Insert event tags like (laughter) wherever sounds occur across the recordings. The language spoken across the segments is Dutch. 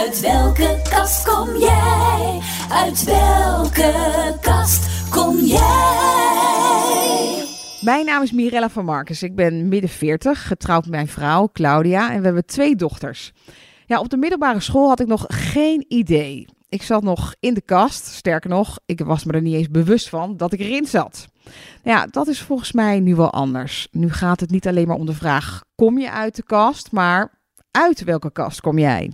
Uit welke kast kom jij? Uit welke kast kom jij? Mijn naam is Mirella van Marcus. Ik ben midden 40, getrouwd met mijn vrouw Claudia en we hebben twee dochters. Ja, op de middelbare school had ik nog geen idee. Ik zat nog in de kast. Sterker nog, ik was me er niet eens bewust van dat ik erin zat. Ja, dat is volgens mij nu wel anders. Nu gaat het niet alleen maar om de vraag: kom je uit de kast, maar uit welke kast kom jij?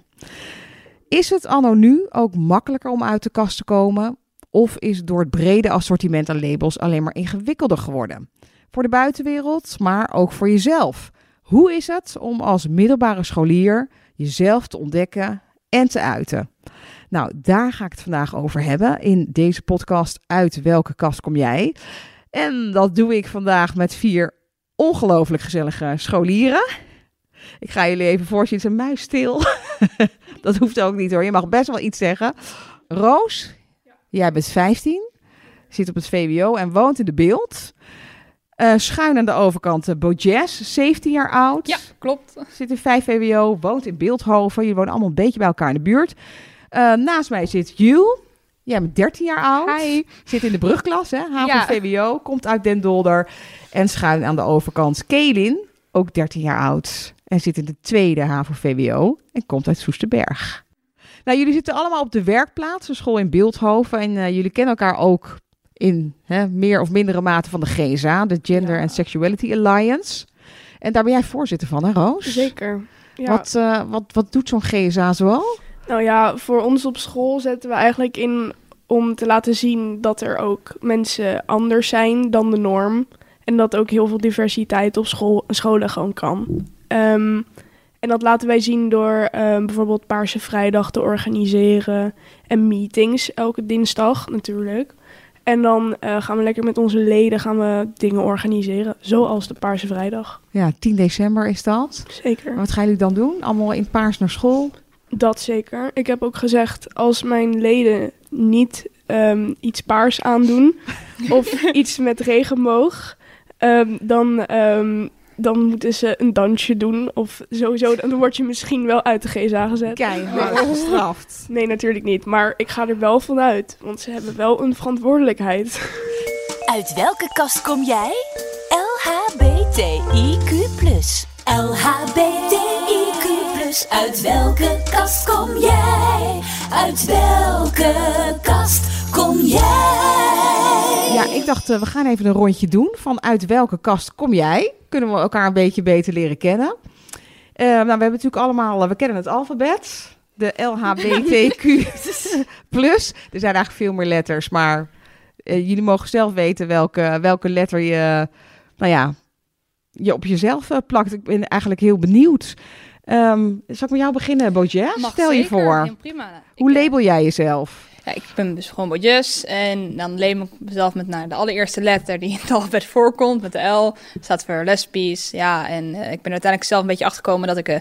Is het anno nu ook makkelijker om uit de kast te komen? Of is het door het brede assortiment aan labels alleen maar ingewikkelder geworden? Voor de buitenwereld, maar ook voor jezelf. Hoe is het om als middelbare scholier jezelf te ontdekken en te uiten? Nou, daar ga ik het vandaag over hebben in deze podcast. Uit welke kast kom jij? En dat doe ik vandaag met vier ongelooflijk gezellige scholieren. Ik ga jullie even voorzien, een muis stil. (laughs) dat hoeft ook niet hoor. Je mag best wel iets zeggen. Roos, jij bent 15, zit op het VWO en woont in de beeld. Uh, schuin aan de overkant uh, Bojes, 17 jaar oud. Ja, klopt. Zit in 5 VWO, woont in Beeldhoven. Jullie wonen allemaal een beetje bij elkaar in de buurt. Uh, naast mij zit Jules. Jij bent 13 jaar oud. Hi. Zit in de brugklas, hè? HAVO ja. VWO. Komt uit Den Dolder. En schuin aan de overkant Kelin, ook 13 jaar oud. En zit in de tweede HAVO VWO. En komt uit Soesterberg. Nou, jullie zitten allemaal op de werkplaats, een school in Beeldhoven. En uh, jullie kennen elkaar ook in hè, meer of mindere mate van de GSA, de Gender ja. and Sexuality Alliance. En daar ben jij voorzitter van, hè, Roos? Zeker. Ja. Wat, uh, wat, wat doet zo'n GSA zoal? Nou ja, voor ons op school zetten we eigenlijk in om te laten zien dat er ook mensen anders zijn dan de norm. En dat ook heel veel diversiteit op school, scholen gewoon kan. Um, en dat laten wij zien door um, bijvoorbeeld Paarse Vrijdag te organiseren. En meetings elke dinsdag natuurlijk. En dan uh, gaan we lekker met onze leden gaan we dingen organiseren. Zoals de Paarse Vrijdag. Ja, 10 december is dat. Zeker. En wat gaan jullie dan doen? Allemaal in paars naar school? Dat zeker. Ik heb ook gezegd, als mijn leden niet um, iets paars aandoen (laughs) of iets met regenboog, um, dan, um, dan moeten ze een dansje doen. Of sowieso, dan word je misschien wel uit de GSA gezet. Keihard gestraft. Nee, natuurlijk niet. Maar ik ga er wel vanuit, want ze hebben wel een verantwoordelijkheid. Uit welke kast kom jij? LHBTIQ+. LHBTIQ+. Uit welke kast kom jij? Uit welke kast kom jij? Ja, ik dacht, uh, we gaan even een rondje doen van uit welke kast kom jij? Kunnen we elkaar een beetje beter leren kennen. Uh, nou, we hebben natuurlijk allemaal, uh, we kennen het alfabet. De LHBTQ (laughs) plus. Er zijn eigenlijk veel meer letters, maar jullie mogen zelf weten welke, welke letter je, nou ja, je op jezelf plakt. Ik ben eigenlijk heel benieuwd. Um, zal ik met jou beginnen, Bojes? Stel je voor. Ja, prima. Hoe ik, label jij jezelf? Ja, ik ben dus gewoon Bojes en dan label ik mezelf met naar de allereerste letter die in het (laughs) alfabet voorkomt, met de L. staat voor lesbisch. Ja, en uh, ik ben uiteindelijk zelf een beetje achtergekomen dat ik uh,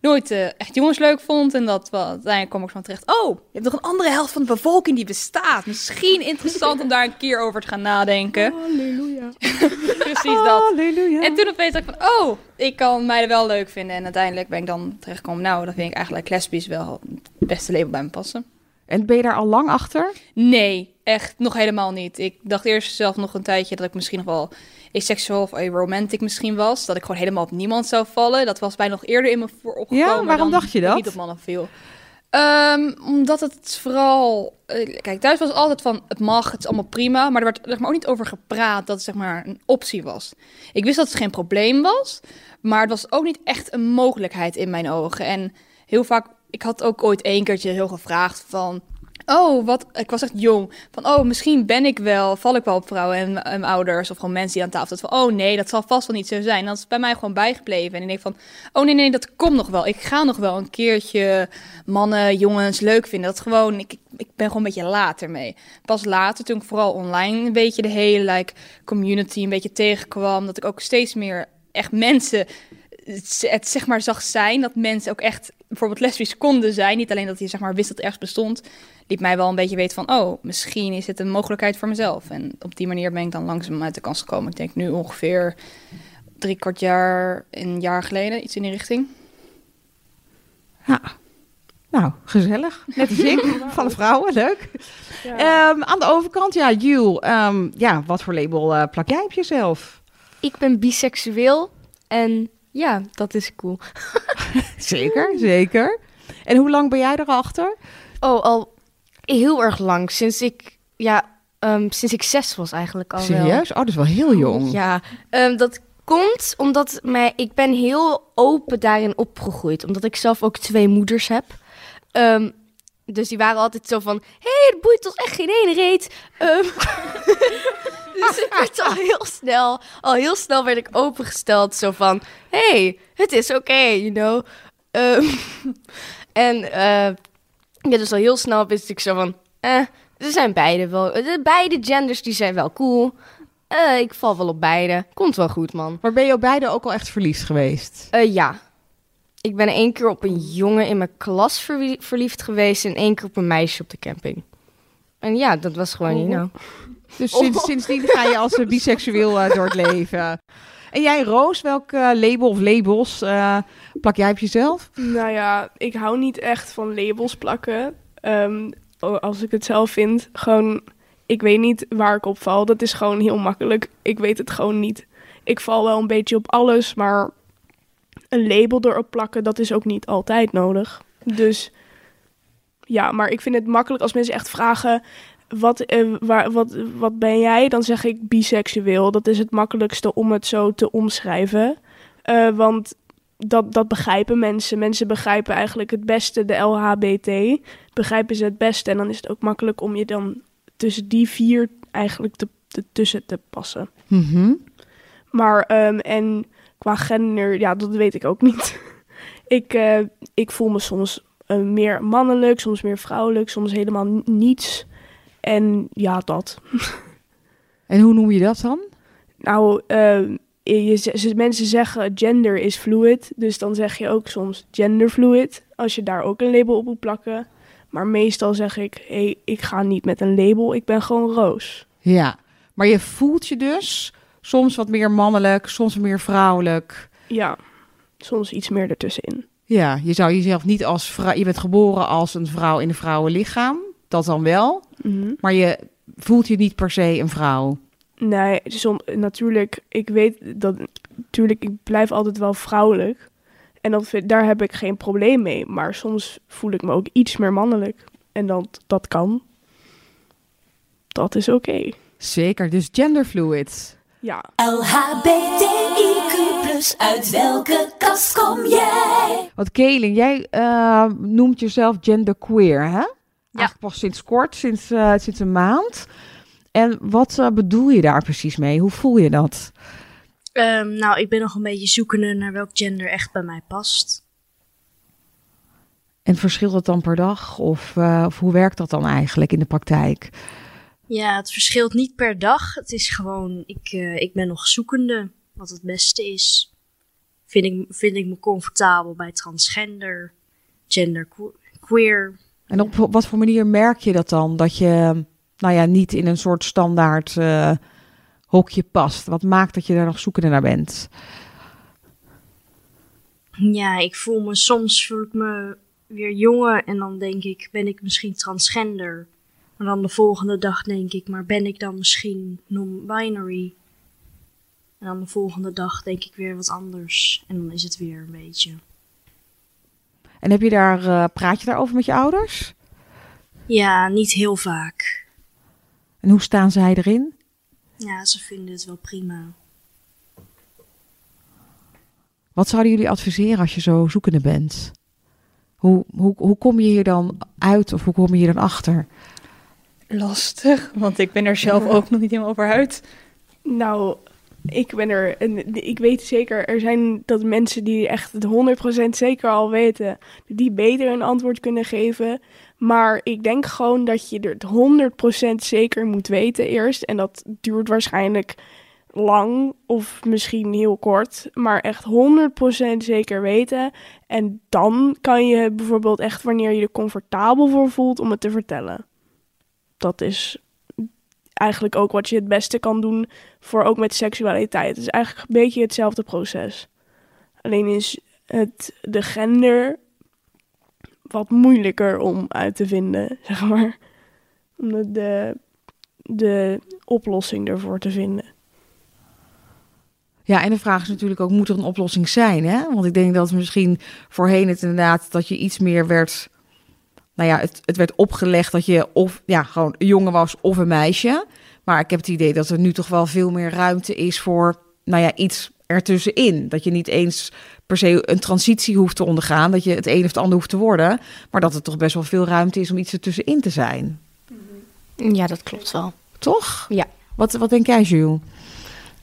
nooit uh, echt jongens leuk vond. En dat wel, uiteindelijk kom ik van terecht. Oh, je hebt nog een andere helft van de bevolking die bestaat. Misschien interessant om daar een keer over te gaan nadenken. Halleluja. (laughs) Precies dat. Halleluja. En toen opeens dacht ik van, oh, ik kan mij er wel leuk vinden. En uiteindelijk ben ik dan terechtgekomen. Nou, dan vind ik eigenlijk lesbisch wel het beste label bij me passen. En ben je daar al lang achter? Nee, echt nog helemaal niet. Ik dacht eerst zelf nog een tijdje dat ik misschien nog wel asexual of aromantic misschien was. Dat ik gewoon helemaal op niemand zou vallen. Dat was bij nog eerder in me voor opgekomen. Ja, waarom dacht je dat? Niet op mannen viel. Um, omdat het vooral... Uh, kijk, thuis was het altijd van, het mag, het is allemaal prima. Maar er werd er maar ook niet over gepraat dat het zeg maar een optie was. Ik wist dat het geen probleem was. Maar het was ook niet echt een mogelijkheid in mijn ogen. En heel vaak... Ik had ook ooit één keertje heel gevraagd van... Oh, wat, ik was echt jong. Van, oh, misschien ben ik wel, val ik wel op vrouwen en, en ouders of gewoon mensen die aan tafel zitten. Van, oh nee, dat zal vast wel niet zo zijn. Dat is bij mij gewoon bijgebleven. En ik denk van, oh nee, nee, dat komt nog wel. Ik ga nog wel een keertje mannen, jongens leuk vinden. Dat gewoon, ik, ik ben gewoon een beetje later mee. Pas later, toen ik vooral online een beetje de hele like, community een beetje tegenkwam, dat ik ook steeds meer echt mensen het, zeg maar zag zijn dat mensen ook echt bijvoorbeeld lesbisch konden zijn. Niet alleen dat je zeg maar wist dat het ergens bestond, liet mij wel een beetje weten van, oh, misschien is het een mogelijkheid voor mezelf. En op die manier ben ik dan langzaam uit de kans gekomen. Ik denk nu ongeveer drie kwart jaar, een jaar geleden, iets in die richting. Ja. Nou, gezellig. Net als ik, (laughs) van de vrouwen, leuk. Ja. Ehm, aan de overkant, ja, Jules, ehm, ja, wat voor label eh, plak jij op jezelf? Ik ben biseksueel en ja, dat is cool. (laughs) Zeker, zeker. En hoe lang ben jij erachter? Oh, al heel erg lang. Sinds ik, ja, ehm, sinds ik zes was eigenlijk al wel. Serieus? Oh, dat is wel heel jong. Ja, ehm, dat komt omdat mij, ik ben heel open daarin opgegroeid. Omdat ik zelf ook twee moeders heb. Ehm, dus die waren altijd zo van, hé, hey, het boeit ons echt geen ene reet. Ehm, (laughs) dus ik werd al heel snel, al heel snel werd ik opengesteld. Zo van, hé, hey, het is oké, you know. Ehm, (laughs) en eh, ja, dus al heel snel wist ik zo van, eh, ze zijn beide wel, de beide genders die zijn wel cool. Eh, ik val wel op beide. Komt wel goed, man. Maar ben je op beide ook al echt verliefd geweest? Eh, ja. Ik ben één keer op een jongen in mijn klas verliefd geweest en één keer op een meisje op de camping. En ja, dat was gewoon, you know. Dus sinds, sindsdien ga je als eh, biseksueel eh, door het leven. En jij, Roos, welk eh, label of labels eh, plak jij op jezelf? Nou ja, ik hou niet echt van labels plakken. Ehm, als ik het zelf vind, gewoon, ik weet niet waar ik op val. Dat is gewoon heel makkelijk. Ik weet het gewoon niet. Ik val wel een beetje op alles, maar een label erop plakken, dat is ook niet altijd nodig. Dus ja, maar ik vind het makkelijk als mensen echt vragen. Wat, eh, waar, wat, wat ben jij? Dan zeg ik biseksueel. Dat is het makkelijkste om het zo te omschrijven. Eh, want dat, dat begrijpen mensen. Mensen begrijpen eigenlijk het beste de LHBT. Begrijpen ze het beste. En dan is het ook makkelijk om je dan tussen die vier eigenlijk te, te- tussen te passen. Mhm. Maar, ehm, en qua gender, ja, dat weet ik ook niet. (laughs) ik, eh, ik voel me soms eh, meer mannelijk, soms meer vrouwelijk, soms helemaal niets. En ja, dat. (laughs) En hoe noem je dat dan? Nou, ehm, je, ze- mensen zeggen gender is fluid, dus dan zeg je ook soms genderfluid, als je daar ook een label op moet plakken. Maar meestal zeg ik, hey, ik ga niet met een label, ik ben gewoon Roos. Ja, maar je voelt je dus soms wat meer mannelijk, soms meer vrouwelijk. Ja, soms iets meer ertussenin. Ja, je zou jezelf niet als vrouw... Je bent geboren als een vrouw in een vrouwenlichaam. Dat dan wel. Mhm. Maar je voelt je niet per se een vrouw. Nee, som, natuurlijk, ik weet dat, natuurlijk, ik blijf altijd wel vrouwelijk. En dat, daar heb ik geen probleem mee. Maar soms voel ik me ook iets meer mannelijk. En dat, dat kan. Dat is oké. Zeker, dus genderfluid. Ja. LHBTIQ+, uit welke kast kom jij? Want Kaelin, jij eh, noemt jezelf genderqueer, hè? Eigenlijk pas sinds kort, sinds, eh, sinds een maand. En wat eh, bedoel je daar precies mee? Hoe voel je dat? Ehm, nou, ik ben nog een beetje zoekende naar welk gender echt bij mij past. En verschilt het dan per dag? Of, eh, of hoe werkt dat dan eigenlijk in de praktijk? Ja, het verschilt niet per dag. Het is gewoon, ik, eh, ik ben nog zoekende wat het beste is. Vind ik, vind ik me comfortabel bij transgender, gender queer. En op wat voor manier merk je dat dan? Dat je nou ja, niet in een soort standaard eh, hokje past. Wat maakt dat je daar nog zoekende naar bent? Ja, ik voel me, soms voel ik me weer jongen en dan denk ik, ben ik misschien transgender? Maar dan de volgende dag denk ik, maar ben ik dan misschien non-binary? En dan de volgende dag denk ik weer wat anders. En dan is het weer een beetje. En heb je daar, eh, praat je daarover met je ouders? Ja, niet heel vaak. En hoe staan zij erin? Ja, ze vinden het wel prima. Wat zouden jullie adviseren als je zo zoekende bent? Hoe, hoe, hoe kom je hier dan uit of hoe kom je hier dan achter? Lastig, want ik ben er zelf ook nog niet helemaal over uit. Nou, ik ben er. En ik weet zeker, er zijn dat mensen die echt het 100% zeker al weten, die beter een antwoord kunnen geven. Maar ik denk gewoon dat je er het 100% zeker moet weten eerst. En dat duurt waarschijnlijk lang of misschien heel kort. Maar echt 100% zeker weten. En dan kan je bijvoorbeeld echt wanneer je er comfortabel voor voelt om het te vertellen. Dat is eigenlijk ook wat je het beste kan doen voor ook met seksualiteit. Het is eigenlijk een beetje hetzelfde proces. Alleen is het de gender wat moeilijker om uit te vinden, (laughs) zeg maar. Om de, de, oplossing ervoor te vinden. Ja, en de vraag is natuurlijk ook, moet er een oplossing zijn? Hè? Want ik denk dat misschien voorheen het inderdaad dat je iets meer werd... Nou ja, het, het werd opgelegd dat je of ja, gewoon een jongen was of een meisje. Maar ik heb het idee dat er nu toch wel veel meer ruimte is voor, nou ja, iets ertussenin. Dat je niet eens per se een transitie hoeft te ondergaan, dat je het een of het ander hoeft te worden. Maar dat er toch best wel veel ruimte is om iets ertussenin te zijn. Ja, dat klopt wel. Toch? Ja. Wat, wat denk jij, Jules?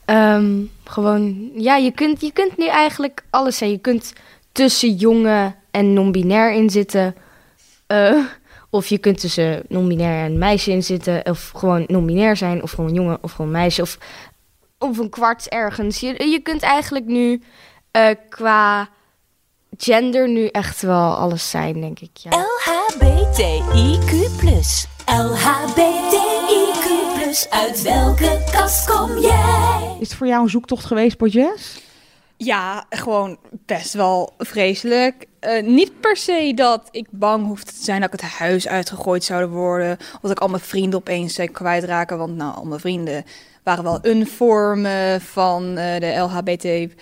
Ehm, gewoon, ja, je kunt, je kunt nu eigenlijk alles zijn. Je kunt tussen jongen en non-binair in zitten. Eh, of je kunt tussen non-binair en meisje in zitten. Of gewoon non-binair zijn. Of gewoon jongen of gewoon meisje. Of, of een kwart ergens. Je, je kunt eigenlijk nu eh, qua gender nu echt wel alles zijn, denk ik. Ja. LHBTIQ+. LHBTIQ+. Uit welke kast kom jij? Is het voor jou een zoektocht geweest, Borges? Ja, gewoon best wel vreselijk. Eh, niet per se dat ik bang hoefde te zijn dat ik het huis uitgegooid zou worden. Of dat ik al mijn vrienden opeens zou kwijtraken. Want nou, al mijn vrienden waren wel een vorm eh, van eh, de LHBTQ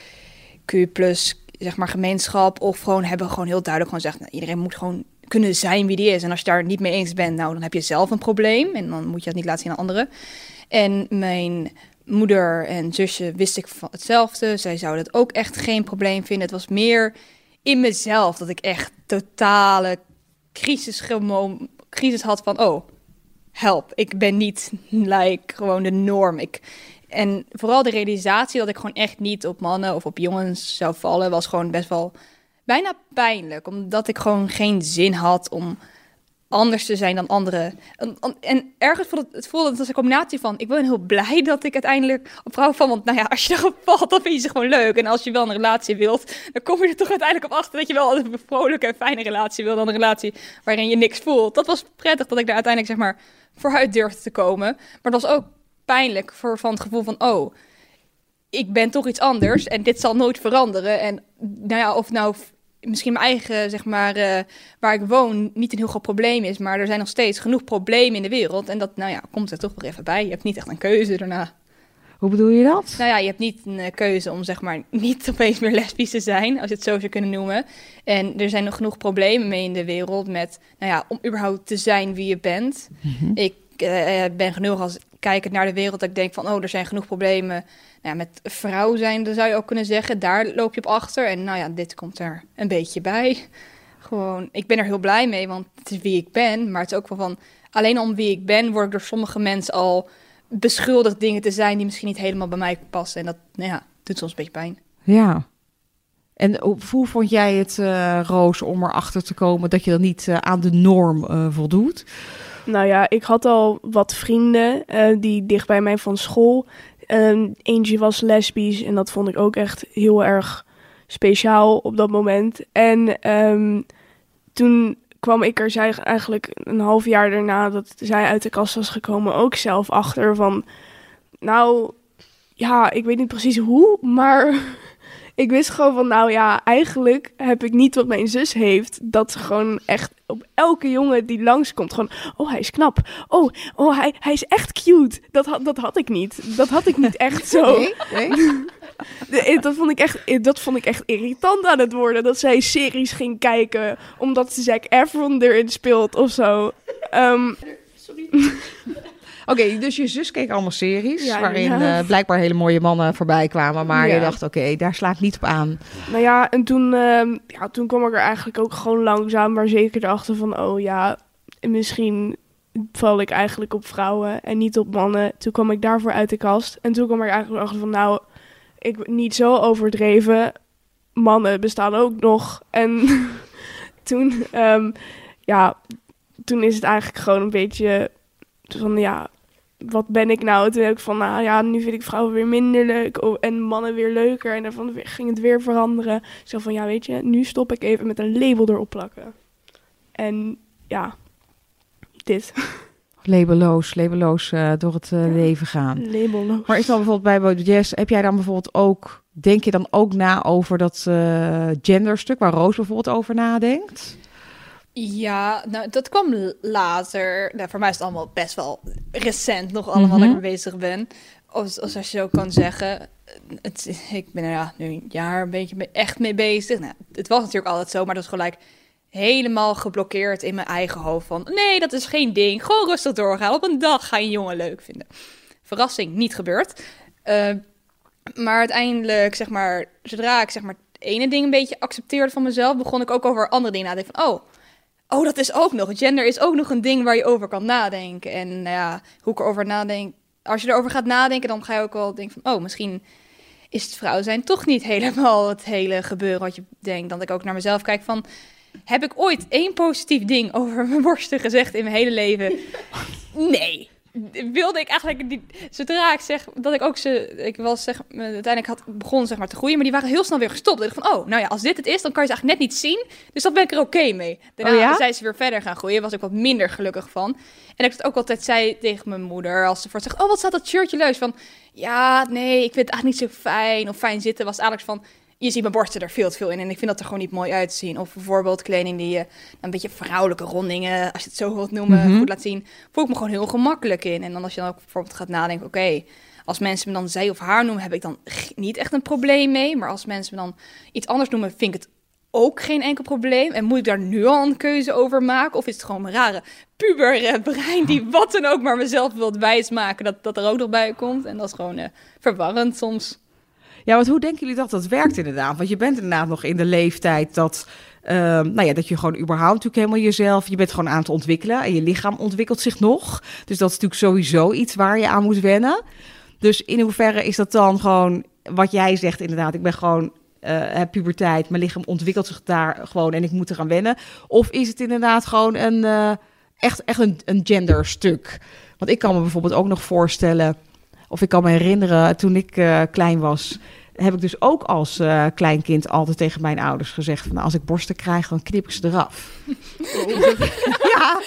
zeg maar, gemeenschap. Of gewoon hebben gewoon heel duidelijk gewoon gezegd... Nou, iedereen moet gewoon kunnen zijn wie die is. En als je daar niet mee eens bent, nou, dan heb je zelf een probleem. En dan moet je dat niet laten zien aan anderen. En mijn moeder en zusje wist ik van hetzelfde. Zij zouden het ook echt geen probleem vinden. Het was meer in mezelf dat ik echt totale crisis, crisis had van... oh, help, ik ben niet like, gewoon de norm. Ik, en vooral de realisatie dat ik gewoon echt niet op mannen of op jongens zou vallen... was gewoon best wel bijna pijnlijk. Omdat ik gewoon geen zin had om anders te zijn dan anderen. En, en ergens voelde het, het voelde het als een combinatie van... ik ben heel blij dat ik uiteindelijk op vrouw van... want nou ja, als je erop valt, dan vind je ze gewoon leuk. En als je wel een relatie wilt, dan kom je er toch uiteindelijk op achter... dat je wel een vrolijke en fijne relatie wil... dan een relatie waarin je niks voelt. Dat was prettig dat ik daar uiteindelijk zeg maar vooruit durfde te komen. Maar dat was ook pijnlijk voor van het gevoel van... oh, ik ben toch iets anders en dit zal nooit veranderen. En nou ja, of nou misschien mijn eigen, zeg maar, eh, waar ik woon, niet een heel groot probleem is. Maar er zijn nog steeds genoeg problemen in de wereld. En dat, nou ja, komt er toch weer even bij. Je hebt niet echt een keuze daarna. Hoe bedoel je dat? Nou ja, je hebt niet een eh, keuze om, zeg maar, niet (laughs) opeens meer lesbisch te zijn, als je het zo zou kunnen noemen. En er zijn nog genoeg problemen mee in de wereld met, nou ja, om überhaupt te zijn wie je bent. Ik eh, ben genoeg als kijkend naar de wereld dat ik denk van, oh, er zijn genoeg problemen nou, ja, met vrouw zijn, zou je ook kunnen zeggen, daar loop je op achter. En nou ja, dit komt er een beetje bij. Gewoon, ik ben er heel blij mee, want het is wie ik ben. Maar het is ook wel van, alleen om wie ik ben, word ik door sommige mensen al beschuldigd dingen te zijn die misschien niet helemaal bij mij passen. En dat, nou ja, doet soms een beetje pijn. Ja. En hoe vond jij het, eh, Roos, om erachter te komen dat je dan niet eh, aan de norm eh, voldoet? Nou ja, ik had al wat vrienden eh, die dicht bij mij van school. Ehm, eentje was lesbisch en dat vond ik ook echt heel erg speciaal op dat moment. En ehm, toen kwam ik er zij- eigenlijk een half jaar daarna dat zij uit de kast was gekomen ook zelf achter van... Nou, ja, ik weet niet precies hoe, maar (laughs) ik wist gewoon van... Nou ja, eigenlijk heb ik niet wat mijn zus heeft. Dat ze gewoon echt op elke jongen die langskomt gewoon... Oh, hij is knap. Oh, oh hij, hij is echt cute. Dat, had- dat had ik niet. Dat had ik niet echt zo. (laughs) (laughs) De- Dat vond, ik echt, dat vond ik echt irritant aan het worden. Dat zij series ging kijken omdat Zac Efron erin speelt of zo. Ehm, (laughs) Oké, dus je zus keek allemaal series Ja, waarin ja. eh, blijkbaar hele mooie mannen voorbij kwamen. Maar je dacht, oké, daar sla ik niet op aan. nou ja, en toen, ehm, ja, toen kwam ik er eigenlijk ook gewoon langzaam maar zeker erachter van... Oh ja, misschien val ik eigenlijk op vrouwen en niet op mannen. Toen kwam ik daarvoor uit de kast. En toen kwam ik eigenlijk achter van nou, ik ben niet zo overdreven. Mannen bestaan ook nog. En (laughs) toen, ehm, ja, toen is het eigenlijk gewoon een beetje van ja, wat ben ik nou? Toen heb ik van nou ja, nu vind ik vrouwen weer minder leuk oh, en mannen weer leuker. En dan ging het weer veranderen. Zo van ja, weet je, nu stop ik even met een label erop plakken. En ja, dit. (laughs) Labeloos, labeloos eh, door het eh, leven gaan. Labelloos. Maar is dan bijvoorbeeld bij Jess, heb jij dan bijvoorbeeld ook, denk je dan ook na over dat eh, genderstuk waar Roos bijvoorbeeld over nadenkt? Ja, nou, dat kwam later. Nou, voor mij is het allemaal best wel recent nog allemaal Mhm. dat ik mee bezig ben. Als, als, als je zo kan zeggen. Het, ik ben er ja, nu een jaar een beetje mee- echt mee bezig. Nou, het was natuurlijk altijd zo, maar dat is gelijk helemaal geblokkeerd in mijn eigen hoofd. Van nee, dat is geen ding. Gewoon rustig doorgaan. Op een dag ga je een jongen leuk vinden. Verrassing, niet gebeurd. Eh, maar uiteindelijk, zeg maar, zodra ik zeg maar het ene ding een beetje accepteerde van mezelf, begon ik ook over andere dingen na te denken. Van, oh, oh, dat is ook nog. Gender is ook nog een ding waar je over kan nadenken. En nou ja, hoe ik erover nadenk. Als je erover gaat nadenken, dan ga je ook wel denken van, oh, misschien is het vrouw zijn toch niet (laughs) helemaal het hele gebeuren wat je denkt. Dat ik ook naar mezelf kijk van, heb ik ooit één positief ding over mijn (laughs) borsten gezegd in mijn hele leven? (laughs) Nee. Wilde ik eigenlijk niet. Zodra ik zeg dat ik ook ze. Ik was zeg. Uiteindelijk had begon zeg maar te groeien, maar die waren heel snel weer gestopt. Ik dacht van, oh, nou ja, als dit het is, dan kan je ze eigenlijk net niet zien. Dus dan ben ik er oké mee. Daarna Oh ja? zijn ze weer verder gaan groeien. Was ik wat minder gelukkig van. En ik het ook altijd zei tegen mijn moeder, als ze voor zegt, oh, wat staat dat shirtje leuk? Van, ja, nee, ik vind het eigenlijk niet zo fijn. Of fijn zitten was eigenlijk van, je ziet mijn borsten er veel te veel in. En ik vind dat er gewoon niet mooi uitzien. Of bijvoorbeeld kleding die je een beetje vrouwelijke rondingen, als je het zo wilt noemen, Mhm. goed laat zien. Voel ik me gewoon heel gemakkelijk in. En dan als je dan ook bijvoorbeeld gaat nadenken, oké, als mensen me dan zij of haar noemen, heb ik dan niet echt een probleem mee. Maar als mensen me dan iets anders noemen, vind ik het ook geen enkel probleem. En moet ik daar nu al een keuze over maken? Of is het gewoon mijn rare puber eh, brein die wat dan ook maar mezelf wilt wijsmaken dat dat er ook nog bij komt? En dat is gewoon eh, verwarrend soms. Ja, want hoe denken jullie dat dat werkt inderdaad? Want je bent inderdaad nog in de leeftijd dat, ehm, nou ja, dat je gewoon überhaupt natuurlijk helemaal jezelf, je bent gewoon aan het ontwikkelen en je lichaam ontwikkelt zich nog. Dus dat is natuurlijk sowieso iets waar je aan moet wennen. Dus in hoeverre is dat dan gewoon wat jij zegt inderdaad, ik ben gewoon, eh heb puberteit, mijn lichaam ontwikkelt zich daar gewoon en ik moet eraan wennen. Of is het inderdaad gewoon een, eh, echt, echt een, een genderstuk? Want ik kan me bijvoorbeeld ook nog voorstellen, of ik kan me herinneren toen ik eh, klein was, heb ik dus ook als eh kleinkind altijd tegen mijn ouders gezegd: van, als ik borsten krijg, dan knip ik ze eraf. (laughs) ja,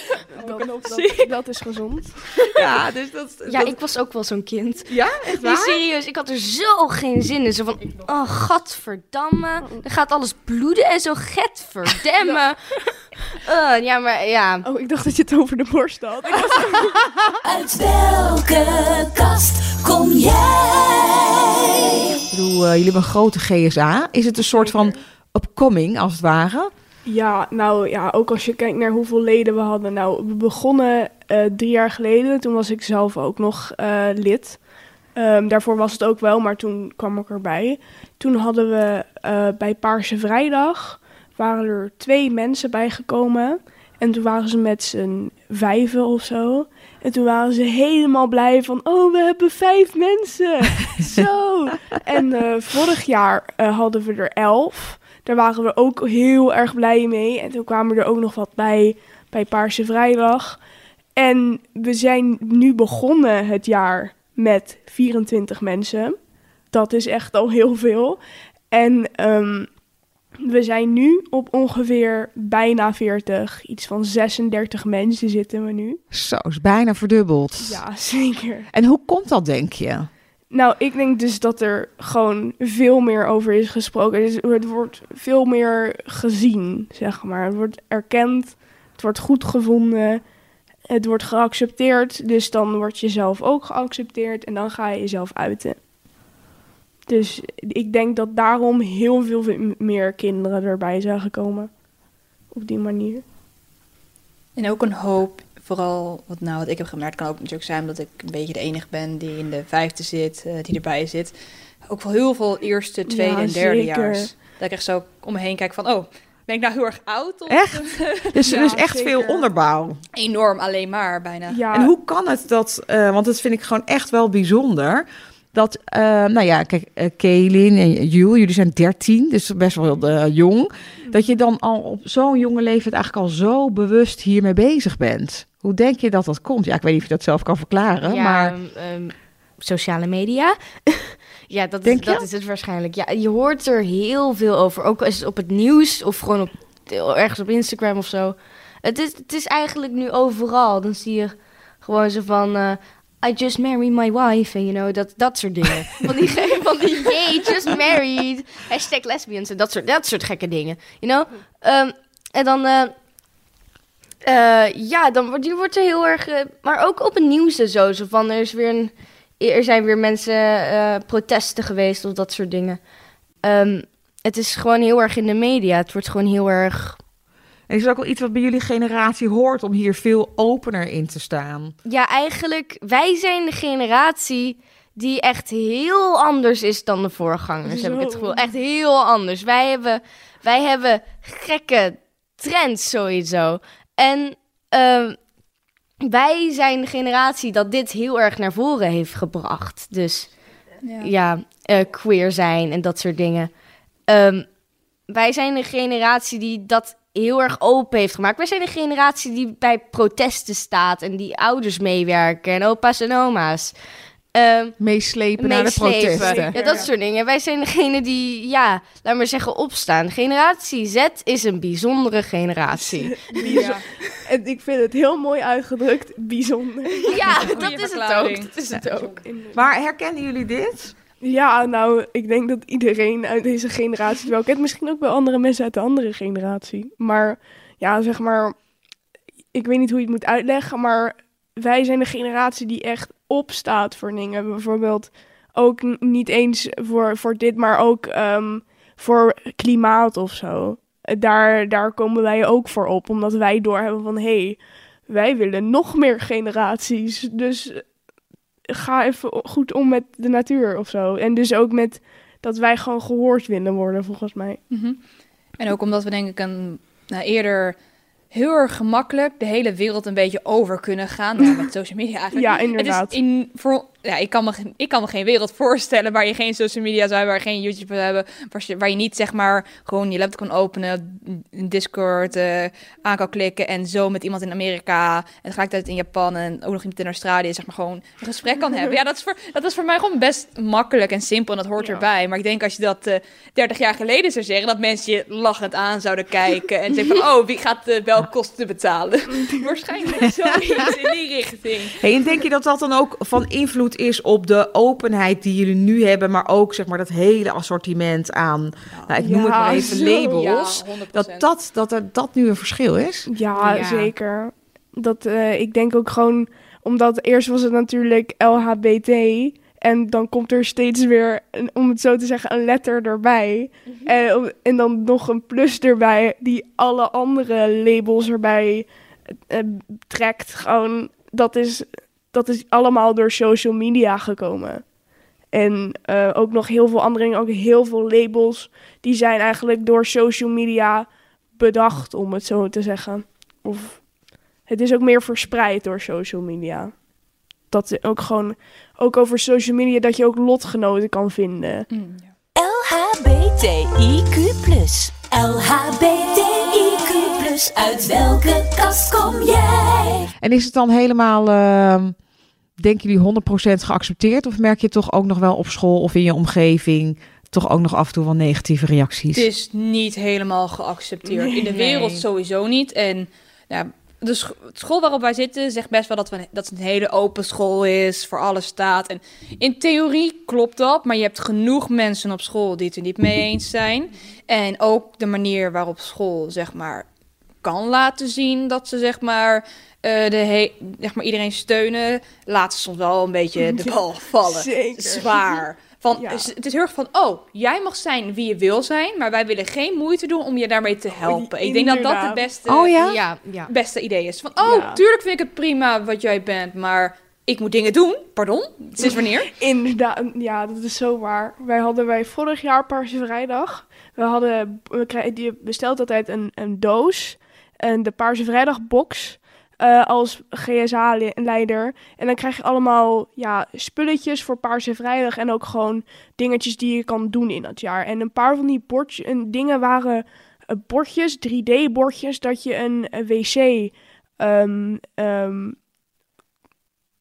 Dat, dat, dat is gezond. ja, dus dat. Ja, dat- ik was ook wel zo'n kind. ja, echt Nee, waar? serieus, ik had er zo geen zin in. Zo van, oh, gadverdamme. Dan gaat alles bloeden en zo, getverdemme. (laughs) Eh, ja, maar ja. Oh, ik dacht dat je het over de borst had. Ik was- (laughs) Uit welke kast kom jij? Ik bedoel, eh, jullie hebben een grote GSA. Is het een soort van upcoming, als het ware? Ja, nou ja, ook als je kijkt naar hoeveel leden we hadden. Nou, we begonnen eh, drie jaar geleden. Toen was ik zelf ook nog eh, lid. Ehm, daarvoor was het ook wel, maar toen kwam ik erbij. Toen hadden we eh, bij Paarse Vrijdag waren er twee mensen bijgekomen. En toen waren ze met z'n vijven of zo. En toen waren ze helemaal blij van, oh, we hebben vijf mensen. (laughs) zo. En eh, vorig jaar eh, hadden we er elf. Daar waren we ook heel erg blij mee. En toen kwamen er ook nog wat bij bij Paarse Vrijdag. En we zijn nu begonnen het jaar met 24 mensen. Dat is echt al heel veel. En ehm, we zijn nu op ongeveer bijna 40. Iets van 36 mensen zitten we nu. Zo, is bijna verdubbeld. Ja, zeker. En hoe komt dat, denk je? Nou, ik denk dus dat er gewoon veel meer over is gesproken. Dus het wordt veel meer gezien, zeg maar. Het wordt erkend, het wordt goed gevonden, het wordt geaccepteerd. Dus dan word je zelf ook geaccepteerd en dan ga je jezelf uiten. Dus ik denk dat daarom heel veel meer kinderen erbij zijn gekomen. Op die manier. En ook een hoop, vooral wat nou wat ik heb gemerkt, kan ook natuurlijk zijn omdat ik een beetje de enige ben die in de vijfde zit, eh, die erbij zit. Ook wel heel veel eerste, tweede Ja, en derde zeker. jaars. Dat ik echt zo om me heen kijk van, oh, ben ik nou heel erg oud? Of Echt? (laughs) Dus, Ja, dus echt zeker. veel onderbouw. Enorm alleen maar bijna. Ja, En hoe kan het dat, eh, want dat vind ik gewoon echt wel bijzonder. Dat, eh, nou ja, kijk, eh Kaelin en Jules, jullie zijn 13, dus best wel eh, jong. Dat je dan al op zo'n jonge leeftijd eigenlijk al zo bewust hiermee bezig bent. Hoe denk je dat dat komt? Ja, ik weet niet of je dat zelf kan verklaren, ja, maar ehm, ehm, sociale media. (laughs) ja, dat, is, dat is het waarschijnlijk. Ja, je hoort er heel veel over. Ook als het op het nieuws of gewoon op, ergens op Instagram of zo. Het is, het is eigenlijk nu overal. Dan zie je gewoon zo van... I just married my wife. En you know, dat, dat soort dingen. (laughs) van die, van die yay, just married. Hashtag lesbians en dat soort, dat soort gekke dingen. You know? Ehm, en dan... eh, Eh, ja, dan wordt die wordt er heel erg. eh, maar ook op het nieuws en zo. Zo van er is weer een. Er zijn weer mensen protesten geweest of dat soort dingen. Ehm, het is gewoon heel erg in de media. Het wordt gewoon heel erg. En is het ook wel iets wat bij jullie generatie hoort om hier veel opener in te staan? Ja, eigenlijk, wij zijn de generatie die echt heel anders is dan de voorgangers, heb ik het gevoel. Echt heel anders. Wij hebben, wij hebben gekke trends sowieso. En ehm, wij zijn de generatie dat dit heel erg naar voren heeft gebracht. Dus ja, eh, queer zijn en dat soort dingen. Ehm, wij zijn de generatie die dat heel erg open heeft gemaakt. Wij zijn de generatie die bij protesten staat en die ouders meewerken en opa's en oma's. Ehm, Meeslepen naar de meeslepen. protesten. Ja, dat soort dingen. Wij zijn degene die, ja, laat maar zeggen, opstaan. Generatie Z is een bijzondere generatie. (laughs) Bijzo- En ik vind het heel mooi uitgedrukt. Bijzonder. ja, dat is het ook. Dat is het ook. Maar herkennen jullie dit? Ja, nou, ik denk dat iedereen uit deze generatie wel kent. Misschien ook wel andere mensen uit de andere generatie. Maar ja, zeg maar, ik weet niet hoe je het moet uitleggen, maar wij zijn de generatie die echt opstaat voor dingen. Bijvoorbeeld ook niet eens voor, voor dit, maar ook ehm, voor klimaat of zo. Daar, daar komen wij ook voor op, omdat wij doorhebben van, hé, hey, wij willen nog meer generaties. Dus ga even goed om met de natuur of zo. En dus ook met dat wij gewoon gehoord willen worden, volgens mij. Mhm. En ook omdat we denk ik een, nou, eerder heel erg gemakkelijk de hele wereld een beetje over kunnen gaan. Ja, met social media eigenlijk. Ja, Het is inderdaad. in, voor, ja, ik, kan me, geen- ik kan me geen wereld (laughs) voorstellen waar je geen social media zou hebben, waar je geen YouTube zou hebben, waar je, waar je niet zeg maar gewoon je laptop kan openen, een Discord eh, aan kan klikken en zo met iemand in Amerika en tegelijkertijd in Japan en ook nog iemand in Australië zeg maar gewoon een gesprek kan hebben. Ja, dat is voor, dat is voor mij gewoon best makkelijk en simpel en dat hoort Ja. erbij. Maar ik denk als je dat eh 30 jaar geleden zou zeggen, dat mensen je lachend aan zouden kijken en zeggen van, oh, wie gaat de belkosten betalen? (laughs) Waarschijnlijk zoiets in die richting. Hey, en denk je dat dat dan ook van invloed is op de openheid die jullie nu hebben, maar ook zeg maar dat hele assortiment aan, nou, ik noem het maar even zo. labels, Ja, 100%. dat, dat, dat er dat nu een verschil is? Ja, Ja. zeker. Dat, eh, ik denk ook gewoon, omdat eerst was het natuurlijk LHBT. En dan komt er steeds weer, een- om het zo te zeggen, een letter erbij. en, om- en dan nog een plus erbij, die alle andere labels erbij eh, trekt. Gewoon, dat is, dat is allemaal door social media gekomen. En eh, ook nog heel veel andere dingen, ook heel veel labels, die zijn eigenlijk door social media bedacht, om het zo te zeggen. Of het is ook meer verspreid door social media. Dat is ook gewoon, ook over social media, dat je ook lotgenoten kan vinden. Mm, ja. LHBTIQ+. LHBTIQ+. Uit welke kast kom jij? En is het dan helemaal, ehm denken jullie 100% geaccepteerd? Of merk je toch ook nog wel op school of in je omgeving toch ook nog af en toe wel negatieve reacties? Het is niet helemaal geaccepteerd. Nee. in de wereld sowieso niet. En ja, de scho- school waarop wij zitten zegt best wel dat, we, dat het een hele open school is, voor alles staat. En in theorie klopt dat, maar je hebt genoeg mensen op school die het er niet mee eens zijn. En ook de manier waarop school, zeg maar, kan laten zien dat ze, zeg maar, eh, de he- zeg maar iedereen steunen, laten ze soms wel een beetje (laughs) de bal vallen. Zeker. Zwaar. Van, Ja. het is- heel erg van, oh, jij mag zijn wie je wil zijn, maar wij willen geen moeite doen om je daarmee te helpen. Ik denk dat dat het beste, Oh ja? Ja, ja. beste idee is. Van, oh, Ja. tuurlijk vind ik het prima wat jij bent, maar ik moet dingen doen. Pardon? Sinds wanneer? (laughs) Inderdaad, ja, dat is zo waar. Wij hadden bij vorig jaar Paarse Vrijdag. We hadden, we krijgen, je bestelt altijd een, een doos. En de Paarse Vrijdag box eh, als GSA-leider. En dan krijg je allemaal ja, spulletjes voor Paarse Vrijdag. En ook gewoon dingetjes die je kan doen in dat jaar. En een paar van die bordjes, en dingen waren eh, bordjes, 3D-bordjes, dat je een, wc ehm, ehm,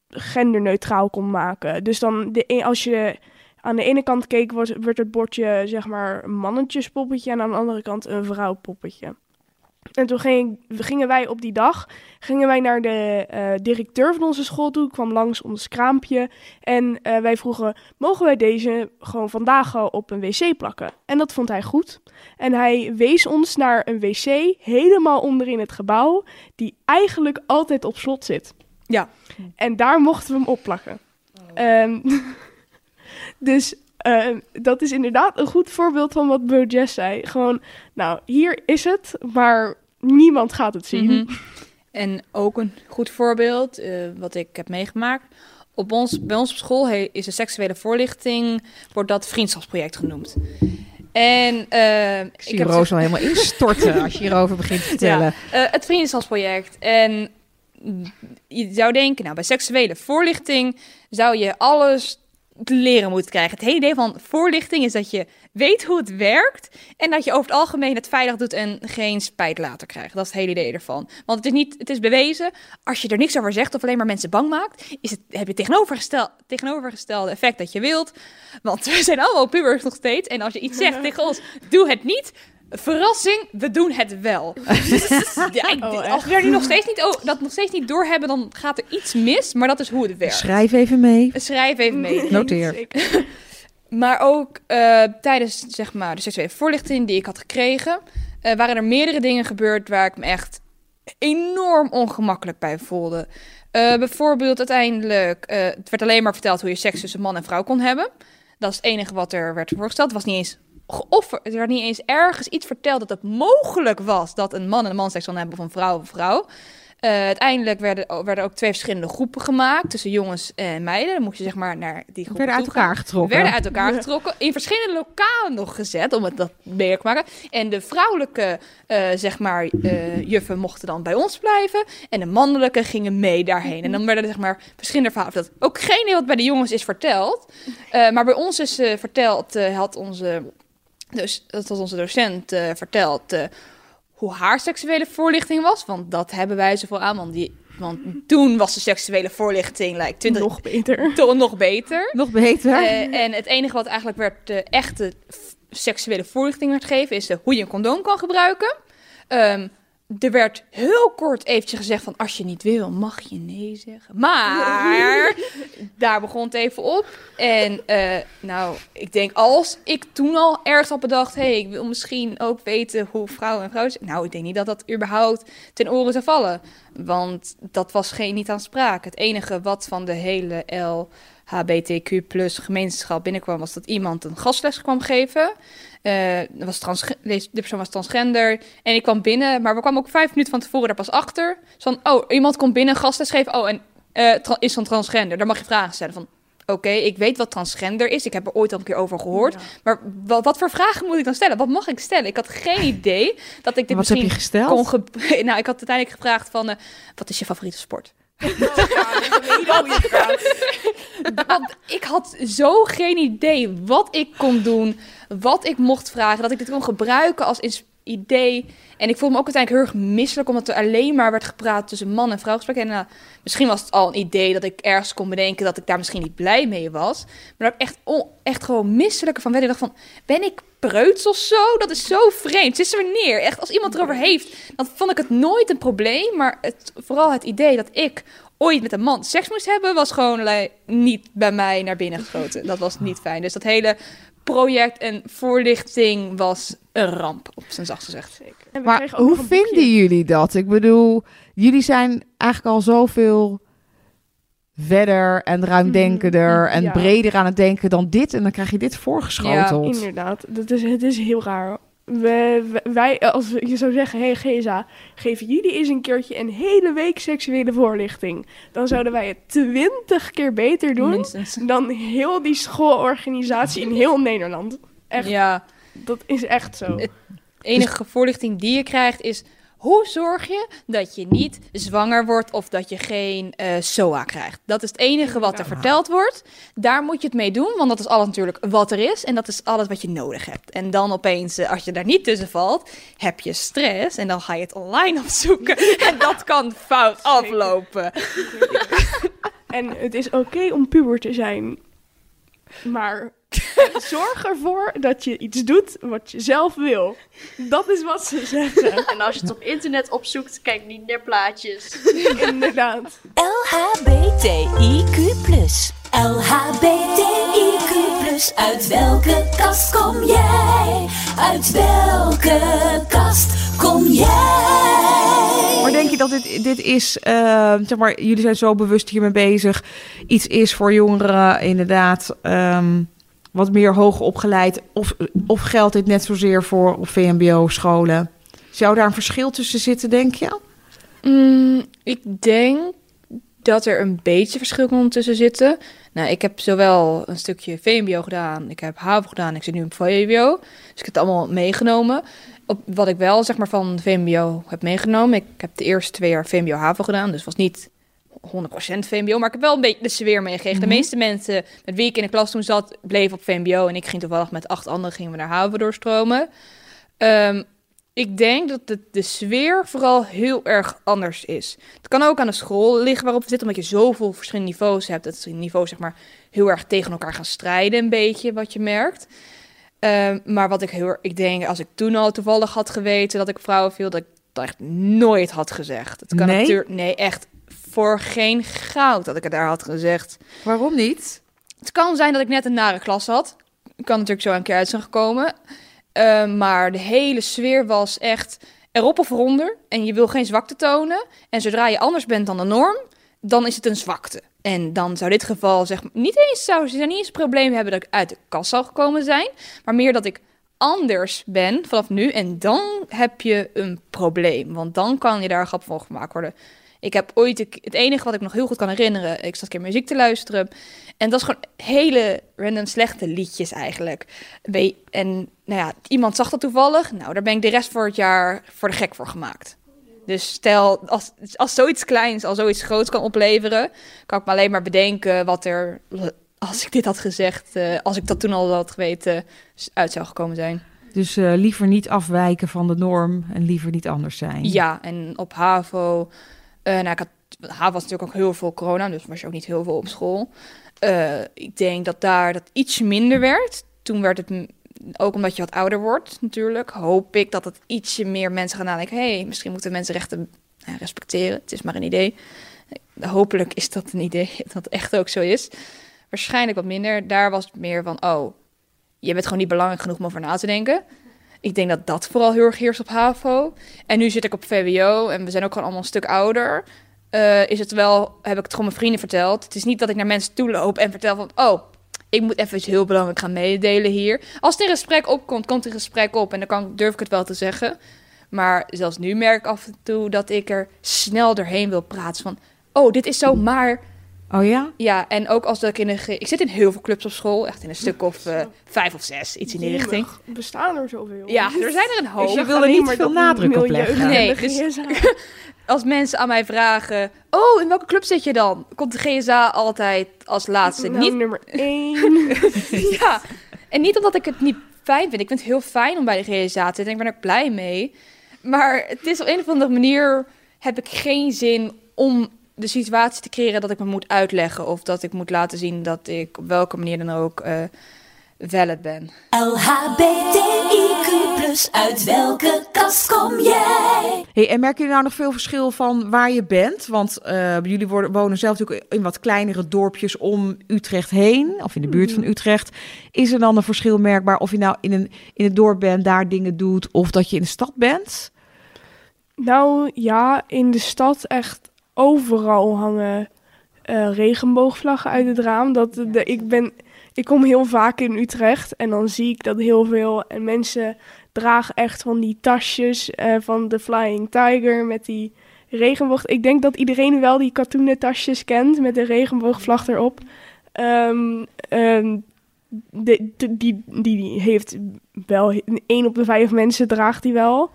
genderneutraal kon maken. Dus dan, de, e- als je aan de ene kant keek, werd het bordje zeg maar een mannetjespoppetje... en aan de andere kant een vrouwpoppetje. En toen ging, gingen wij op die dag gingen wij naar de eh, directeur van onze school toe. kwam langs ons kraampje. En eh, wij vroegen, mogen wij deze gewoon vandaag al op een wc plakken? En dat vond hij goed. En hij wees ons naar een wc helemaal onderin het gebouw... die eigenlijk altijd op slot zit. Ja. En daar mochten we hem opplakken. Ehm, (laughs) dus ehm, dat is inderdaad een goed voorbeeld van wat Bo Jess zei. Gewoon, nou, hier is het, maar niemand gaat het zien. Mhm. En ook een goed voorbeeld, eh, wat ik heb meegemaakt. Op ons, bij ons op school he- is de seksuele voorlichting, wordt dat vriendschapsproject genoemd. En eh, Ik zie heb Roos al helemaal (laughs) instorten als je hierover begint te vertellen. Eh, het vriendschapsproject. En je zou denken, nou, bij seksuele voorlichting zou je alles te leren moeten krijgen. Het hele idee van voorlichting is dat je weet hoe het werkt en dat je over het algemeen het veilig doet en geen spijt later krijgt. Dat is het hele idee ervan. Want het is niet, het is bewezen, als je er niks over zegt of alleen maar mensen bang maakt, is het, heb je het tegenovergestel, tegenovergestelde effect dat je wilt. Want we zijn allemaal pubers nog steeds en als je iets zegt (laughs) tegen ons, doe het niet. Verrassing, we doen het wel. (laughs) Ja, ik- Oh, als we nu nog steeds niet, oh, dat nog steeds niet doorhebben, dan gaat er iets mis. Maar dat is hoe het werkt. Schrijf even mee. Schrijf even mee. (laughs) Noteer. Maar ook eh, tijdens zeg maar, de seksuele voorlichting die ik had gekregen, eh, waren er meerdere dingen gebeurd waar ik me echt enorm ongemakkelijk bij voelde. Eh, bijvoorbeeld uiteindelijk, het werd alleen maar verteld hoe je seks tussen man en vrouw kon hebben. Dat is het enige wat er werd voorgesteld. Het was niet eens geofferd. Er werd niet eens ergens iets verteld dat het mogelijk was dat een man en een man seks kon hebben of een vrouw en een vrouw. Eh, uiteindelijk werden, werden ook twee verschillende groepen gemaakt tussen jongens en meiden. Dan moest je zeg maar naar die groepen Werden uit gaan elkaar getrokken. werden uit elkaar getrokken, in verschillende lokalen nog gezet, om het dat meer te maken. En de vrouwelijke, eh, zeg maar, eh, juffen mochten dan bij ons blijven. En de mannelijke gingen mee daarheen. En dan werden er, zeg maar, verschillende verhalen verteld. Ook geen idee wat bij de jongens is verteld. Maar bij ons is verteld, had onze, dus, dat was onze docent eh, verteld... eh, hoe haar seksuele voorlichting was. Want dat hebben wij zoveel aan. Want, die, want toen was de seksuele voorlichting like, 20, Nog beter. toch nog beter. Nog beter. Eh, en het enige wat eigenlijk werd de echte seksuele voorlichting werd gegeven, is hoe je een condoom kan gebruiken. Ehm, er werd heel kort eventjes gezegd van als je niet wil, mag je nee zeggen. Maar (laughs) daar begon het even op. En eh, nou, ik denk als ik toen al ergens had bedacht, hé, hey, ik wil misschien ook weten hoe vrouwen en vrouwen zijn. Nou, ik denk niet dat dat überhaupt ten oren zou vallen. Want dat was geen, niet aan sprake. Het enige wat van de hele LHBTQ plus gemeenschap binnenkwam, was dat iemand een gastles kwam geven. Eh, was trans de persoon was transgender. En ik kwam binnen, maar we kwamen ook vijf minuten van tevoren daar pas achter. Zo van, oh, iemand komt binnen, gastles geven. Oh, en eh, is van transgender. Daar mag je vragen stellen van... Oké, ik weet wat transgender is. Ik heb er ooit al een keer over gehoord. Maar wa- wat voor vragen moet ik dan stellen? Wat mag ik stellen? Ik had geen idee dat ik dit Wat heb misschien je gesteld? kon (laughs) Nou, ik had uiteindelijk gevraagd van... eh, wat is je favoriete sport? Want (laughs) ik had zo geen idee wat ik kon doen, wat ik mocht vragen, dat ik dit kon gebruiken als ins- idee. En ik voelde me ook uiteindelijk heel erg misselijk, omdat er alleen maar werd gepraat tussen man en vrouw gesprekken. En nou, misschien was het al een idee dat ik ergens kon bedenken dat ik daar misschien niet blij mee was. Maar heb ik echt, on- echt gewoon misselijk van werd. Ik dacht van, ben ik preuts of zo? Dat is zo vreemd. Sinds wanneer? Echt, als iemand erover heeft, dan vond ik het nooit een probleem. Maar het, vooral het idee dat ik ooit met een man seks moest hebben, was gewoon like, niet bij mij naar binnen geschoten. Dat was niet fijn. Dus dat hele project en voorlichting was een ramp, op zijn zachtst gezegd. En we Maar hoe vinden jullie dat? Ik bedoel, jullie zijn eigenlijk al zoveel verder en ruimdenkender en ja. breder aan het denken dan dit. En dan krijg je dit voorgeschoteld. Inderdaad, dat is, het is heel raar. We, wij, als je zou zeggen, hey GSA, geven jullie eens een keertje een hele week seksuele voorlichting. Dan zouden wij het twintig keer beter doen Minstens. dan heel die schoolorganisatie in heel Nederland. Echt, Ja, dat is echt zo. Het- enige voorlichting die je krijgt is... Hoe zorg je dat je niet zwanger wordt of dat je geen eh, SOA krijgt? Dat is het enige wat er verteld wordt. Daar moet je het mee doen, want dat is alles natuurlijk wat er is. En dat is alles wat je nodig hebt. En dan opeens, eh, als je daar niet tussen valt, heb je stress. En dan ga je het online (laughs) opzoeken. en dat kan fout aflopen. (laughs) En het is oké om puber te zijn, maar (laughs) Zorg ervoor dat je iets doet wat je zelf wil. Dat is wat ze zeggen. (laughs) En als je het op internet opzoekt, kijk niet naar plaatjes. (laughs) Inderdaad. LHBTIQ+. LHBTIQ+. Uit welke kast kom jij? Uit welke kast kom jij? Maar denk je dat dit, dit is, eh, zeg maar, jullie zijn zo bewust hiermee bezig, iets is voor jongeren inderdaad ehm, wat meer hoger opgeleid? Of, of geldt dit net zozeer voor VMBO-scholen? Zou daar een verschil tussen zitten, denk je? Mm, ik denk dat er een beetje verschil kan tussen zitten. Nou, ik heb zowel een stukje VMBO gedaan, ik heb HAVO gedaan, ik zit nu op VWO. Dus ik heb het allemaal meegenomen. Op wat ik wel zeg maar van VMBO heb meegenomen. Ik heb de eerste twee jaar VMBO HAVO gedaan, dus was niet 100% VMBO, maar ik heb wel een beetje de sfeer meegekregen. Mhm. De meeste mensen met wie ik in de klas toen zat, bleven op VMBO en ik ging toevallig met acht anderen gingen we naar HAVO doorstromen. Ehm, ik denk dat de, de sfeer vooral heel erg anders is. Het kan ook aan de school liggen waarop we zitten, omdat je zoveel verschillende niveaus hebt. Dat die niveaus zeg maar heel erg tegen elkaar gaan strijden, een beetje wat je merkt. Ehm, maar wat ik heel ik denk, als ik toen al toevallig had geweten dat ik vrouwen viel, dat ik dat echt nooit had gezegd. Het kan Nee? natuurlijk, nee, echt voor geen goud dat ik het daar had gezegd. Waarom niet? Het kan zijn dat ik net een nare klas had. Kan natuurlijk zo een keer uit zijn gekomen. Eh, maar de hele sfeer was echt erop of eronder. En je wil geen zwakte tonen. En zodra je anders bent dan de norm, dan is het een zwakte. En dan zou dit geval zeg niet eens zou ze niet eens een probleem hebben dat ik uit de kast zou gekomen zijn. Maar meer dat ik anders ben vanaf nu. En dan heb je een probleem. Want dan kan je daar een grap van gemaakt worden. Ik heb ooit, het enige wat ik nog heel goed kan herinneren, ik zat een keer muziek te luisteren. En dat is gewoon hele random slechte liedjes eigenlijk. En nou ja, iemand zag dat toevallig. Nou, daar ben ik de rest voor het jaar voor de gek voor gemaakt. Dus stel, als, als zoiets kleins al zoiets groots kan opleveren, kan ik me alleen maar bedenken wat er, als ik dit had gezegd, eh, als ik dat toen al had geweten, uit zou gekomen zijn. Dus eh, liever niet afwijken van de norm en liever niet anders zijn. Ja, en op HAVO, eh nou, ik had, was natuurlijk ook heel veel corona, dus was je ook niet heel veel op school. Eh, ik denk dat daar dat iets minder werd. Toen werd het, ook omdat je wat ouder wordt natuurlijk, hoop ik dat het ietsje meer mensen gaan nadenken. Hey, misschien moeten mensenrechten nou, respecteren. Het is maar een idee. Eh, Hopelijk is dat een idee (laughs) dat het echt ook zo is. Waarschijnlijk wat minder. Daar was het meer van, oh, je bent gewoon niet belangrijk genoeg om over na te denken. Ik denk dat dat vooral heel erg heerst op HAVO. En nu zit ik op VWO en we zijn ook gewoon allemaal een stuk ouder. Eh, is het wel, heb ik het gewoon mijn vrienden verteld. Het is niet dat ik naar mensen toe loop en vertel van... oh, ik moet even iets heel belangrijk gaan meedelen hier. Als er een gesprek opkomt, komt er een gesprek op... en dan kan, durf ik het wel te zeggen. Maar zelfs nu merk ik af en toe dat ik er snel doorheen wil praten. Van, oh, dit is zo, maar... Oh ja? Ja, en ook als dat ik in een... ge- Ik zit in heel veel clubs op school. Echt in een stuk of eh, vijf of zes, iets in die richting. Bestaan er zoveel? Ja, er zijn er een hoop. Dus je wil er niet veel nadruk op leggen. Nee, Nee, dus- (laughs) als mensen aan mij vragen: Oh, in welke club zit je dan? Komt de GSA altijd als laatste. Nou, niet, nummer (laughs) één. (laughs) ja. En niet omdat ik het niet fijn vind. Ik vind het heel fijn om bij de GSA te zitten. Ik ben er blij mee. Maar het is op een of andere manier heb ik geen zin om de situatie te creëren dat ik me moet uitleggen. Of dat ik moet laten zien dat ik op welke manier dan ook eh valid ben. LHBTIQ+, uit welke kast kom jij? Hey, en merken jullie nou nog veel verschil van waar je bent? Want eh, jullie worden, wonen zelf natuurlijk in wat kleinere dorpjes om Utrecht heen, of in de buurt van Utrecht. Is er dan een verschil merkbaar of je nou in, een, in het dorp bent, daar dingen doet, of dat je in de stad bent? Nou ja, in de stad echt overal hangen eh, regenboogvlaggen uit het raam. Dat de, ik, ben, ik kom heel vaak in Utrecht en dan zie ik dat heel veel. En mensen dragen echt van die tasjes eh, van de Flying Tiger met die regenboog. Ik denk dat iedereen wel die katoenen tasjes kent met de regenboogvlag erop. De- die, die, heeft wel, één op de vijf mensen draagt die wel.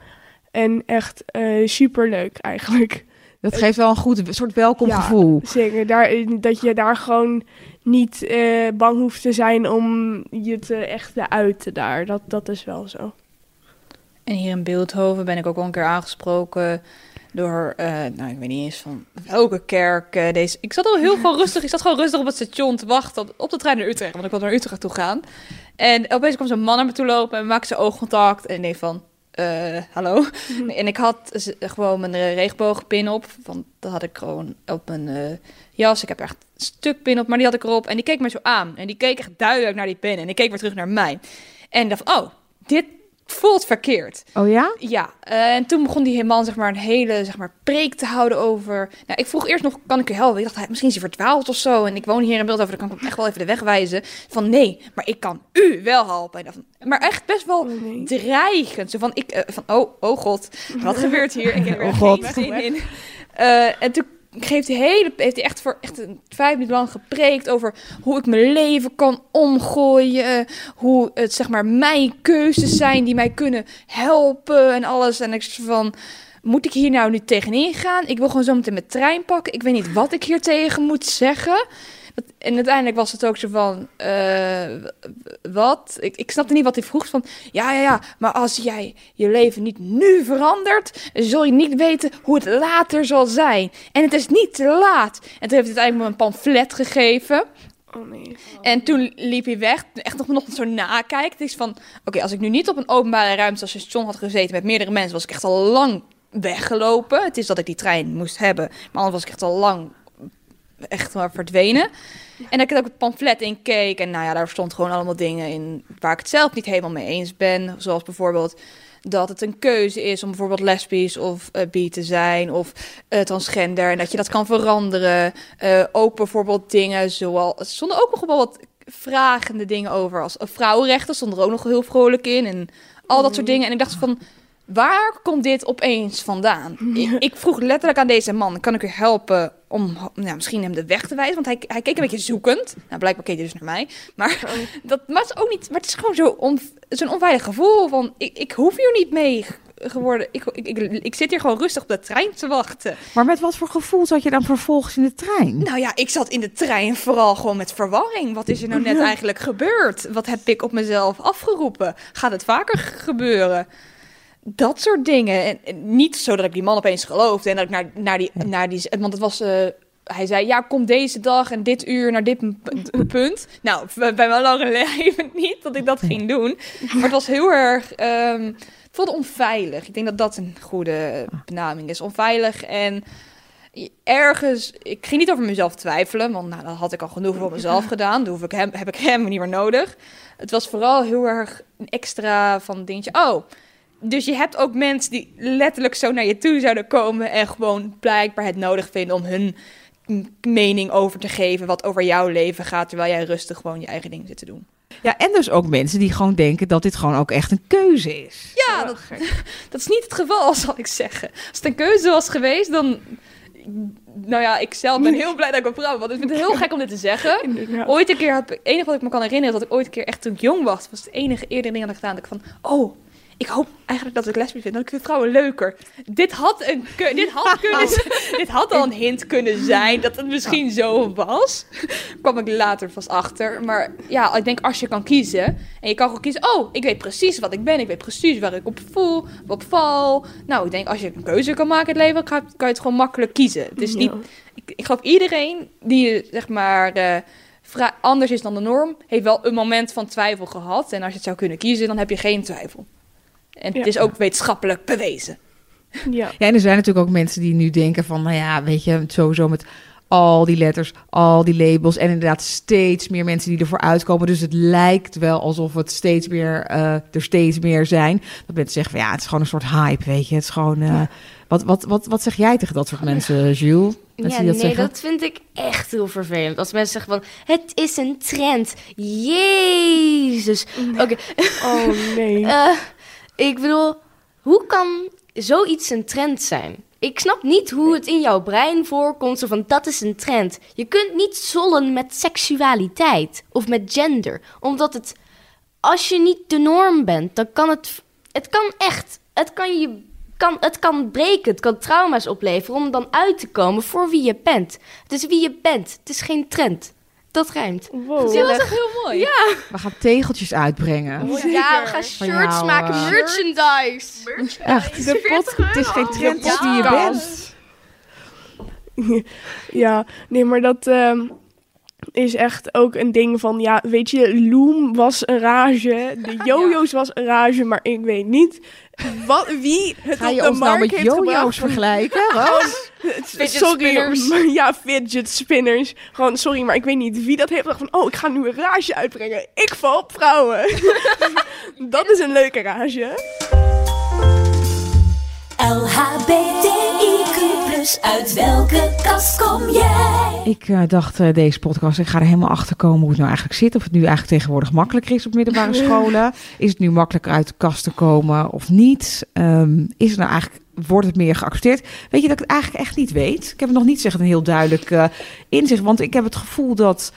En echt super superleuk eigenlijk. Dat geeft wel een goed soort welkom Ja. gevoel. Zeker, daar, dat je daar gewoon niet eh, bang hoeft te zijn om je te echt te uiten daar. Dat, dat is wel zo. En hier in Beeldhoven ben ik ook wel een keer aangesproken door, eh, nou ik weet niet eens van welke kerk eh, deze... Ik zat al heel gewoon (laughs) rustig, ik zat gewoon rustig op het station te wachten op- op de trein naar Utrecht, want ik wilde naar Utrecht toe gaan. En opeens kwam zo'n man naar me toe lopen en maakte zijn oogcontact en denk van, eh, hallo? En ik had gewoon mijn eh, regenboogpin op, want dat had ik gewoon op mijn eh, jas. Ik heb echt een stuk pin op, maar die had ik erop en die keek mij zo aan. En die keek echt duidelijk naar die pin en ik keek weer terug naar mij. En dacht, oh, dit voelt verkeerd. Oh ja? Ja, en toen begon die man zeg maar een hele zeg maar, preek te houden over... Nou, ik vroeg eerst nog, kan ik u helpen? Ik dacht, hij- misschien is hij verdwaald of zo. En ik woon hier in Beeldhoven, dan kan ik hem echt wel even de weg wijzen. Van nee, maar ik kan u wel helpen. Dacht maar echt best wel Oh, nee. dreigend. Zo van, ik, eh, van oh, oh god, wat (laughs) gebeurt hier? Ik heb er Oh, geen God. zin in. Eh, en toen geeft hele, heeft hij echt voor echt een vijf minuten lang gepreekt over hoe ik mijn leven kan omgooien. Hoe het zeg maar mijn keuzes zijn die mij kunnen helpen en alles. En ik van, moet ik hier nou nu tegenin gaan? Ik wil gewoon zo meteen mijn trein pakken. Ik weet niet wat ik hier tegen moet zeggen. En uiteindelijk was het ook zo van, eh, wat? Ik, ik snapte niet wat hij vroeg. Van, ja, ja, ja, maar als jij je leven niet nu verandert, zul je niet weten hoe het later zal zijn. En het is niet te laat. En toen heeft hij uiteindelijk me een pamflet gegeven. Oh nee. En toen liep hij weg, echt nog, nog zo nakijkt. Het is van, oké, als ik nu niet op een openbare ruimte als station had gezeten met meerdere mensen, was ik echt al lang weggelopen. Het is dat ik die trein moest hebben, maar anders was ik echt al lang echt maar verdwenen. En dat ik ook het pamflet in keek en nou ja, daar stond gewoon allemaal dingen in waar ik het zelf niet helemaal mee eens ben. Zoals bijvoorbeeld dat het een keuze is om bijvoorbeeld lesbisch of eh, bi te zijn of eh, transgender en dat je dat kan veranderen. Eh, ook bijvoorbeeld dingen zoals er stonden ook nog wel wat vragende dingen over als vrouwenrechten stonden er ook nog heel vrolijk in en al dat soort dingen. En ik dacht van waar komt dit opeens vandaan? (laughs) Ik, ik vroeg letterlijk aan deze man: kan ik u helpen om nou, misschien hem de weg te wijzen? Want hij, hij keek een beetje zoekend. Nou, blijkbaar keek hij dus naar mij. Maar (laughs) dat was ook niet. Maar het is gewoon zo on, zo'n onveilig gevoel van: ik, ik hoef hier niet mee geworden. Ik, ik, ik, ik zit hier gewoon rustig op de trein te wachten. Maar met wat voor gevoel zat je dan vervolgens in de trein? Nou ja, ik zat in de trein vooral gewoon met verwarring. Wat is er nou net (laughs) eigenlijk gebeurd? Wat heb ik op mezelf afgeroepen? Gaat het vaker gebeuren? Dat soort dingen. En, en niet zo dat ik die man opeens geloofde en dat ik naar, naar, die, naar die... Want het was... eh, hij zei, ja, kom deze dag en dit uur naar dit (laughs) punt. Nou, bij mijn lange (laughs) leven niet dat ik dat ging doen. Maar het was heel erg... het voelde onveilig. Ik denk dat dat een goede benaming is. Onveilig en ergens, ik ging niet over mezelf twijfelen, want nou, dat had ik al genoeg voor mezelf gedaan. Dan hoef ik hem, heb ik hem niet meer nodig. Het was vooral heel erg een extra van dingetje. Oh, dus je hebt ook mensen die letterlijk zo naar je toe zouden komen en gewoon blijkbaar het nodig vinden om hun mening over te geven wat over jouw leven gaat, terwijl jij rustig gewoon je eigen ding zit te doen. Ja, en dus ook mensen die gewoon denken dat dit gewoon ook echt een keuze is. Ja, dat, (laughs) dat is niet het geval, (laughs) zal ik zeggen. Als het een keuze was geweest, dan... Nou ja, ik zelf ben (laughs) heel blij dat ik een vrouw ben. Want ik vind het heel gek om dit te zeggen. Ooit een keer, heb, het enige wat ik me kan herinneren, is dat ik ooit een keer echt toen ik jong was, was het enige eerder ding dat ik gedaan. Dat ik van, oh, ik hoop eigenlijk dat ik lesbisch vind. Ik vind vrouwen leuker. Dit had, een, (laughs) dit had, kunnen, (laughs) dit had al een hint kunnen zijn dat het misschien zo was. (laughs) kwam ik later pas achter. Maar ja, ik denk als je kan kiezen. En je kan gewoon kiezen, oh, ik weet precies wat ik ben. Ik weet precies waar ik op voel, op val. Nou, ik denk als je een keuze kan maken in het leven, kan, je het gewoon makkelijk kiezen. Het is niet ik, ik geloof iedereen die zeg maar eh, anders is dan de norm, heeft wel een moment van twijfel gehad. En als je het zou kunnen kiezen, dan heb je geen twijfel. En Ja. het is ook wetenschappelijk bewezen. Ja. Ja, en er zijn natuurlijk ook mensen die nu denken van, nou ja, weet je, sowieso met al die letters, al die labels en inderdaad steeds meer mensen die ervoor uitkomen. Dus het lijkt wel alsof het steeds meer, eh, er steeds meer zijn. Dat mensen zeggen van, ja, het is gewoon een soort hype, weet je. Het is gewoon, eh, wat, wat, wat, wat zeg jij tegen dat soort mensen, Jules? Mensen ja, dat nee, zeggen? dat vind ik echt heel vervelend. Als mensen zeggen van, het is een trend. Jezus. Oké, Oh nee. (laughs) eh, ik bedoel, hoe kan zoiets een trend zijn? Ik snap niet hoe het in jouw brein voorkomt, zo van, dat is een trend. Je kunt niet zollen met seksualiteit of met gender, omdat het, als je niet de norm bent, dan kan het, het kan echt, het kan je kan, het kan breken, het kan trauma's opleveren om dan uit te komen voor wie je bent. Het is wie je bent, het is geen trend. Dat rijmt. Wow. Dat was echt heel mooi. Ja. We gaan tegeltjes uitbrengen. Zeker. Ja, we gaan shirts jou, maken, eh, merchandise. Echt. De pot, Het is geen trend Ja. die je bent. (laughs) Ja, nee, maar dat ehm, is echt ook een ding van, ja, weet je, Loom was een rage, de (laughs) jojo's was een rage, maar ik weet niet wat, wie het Ga op je de ons nou markt met heeft gebracht. jojo's vergelijken? (laughs) Wat? Fidget sorry, spinners. maar (laughs) ja, fidget spinners. Gewoon, sorry, maar ik weet niet wie dat heeft gedacht van, oh, ik ga nu een rage uitbrengen. Ik val op vrouwen. (laughs) dat is een leuke rage. Uit welke kast kom jij? Ik eh, dacht eh, deze podcast, ik ga er helemaal achter komen hoe het nou eigenlijk zit. Of het nu eigenlijk tegenwoordig makkelijker is op middelbare (laughs) scholen. Is het nu makkelijker uit de kast te komen of niet? Ehm, is het nou eigenlijk, wordt het meer geaccepteerd? Weet je dat ik het eigenlijk echt niet weet? Ik heb het nog niet echt een heel duidelijk eh, inzicht. Want ik heb het gevoel dat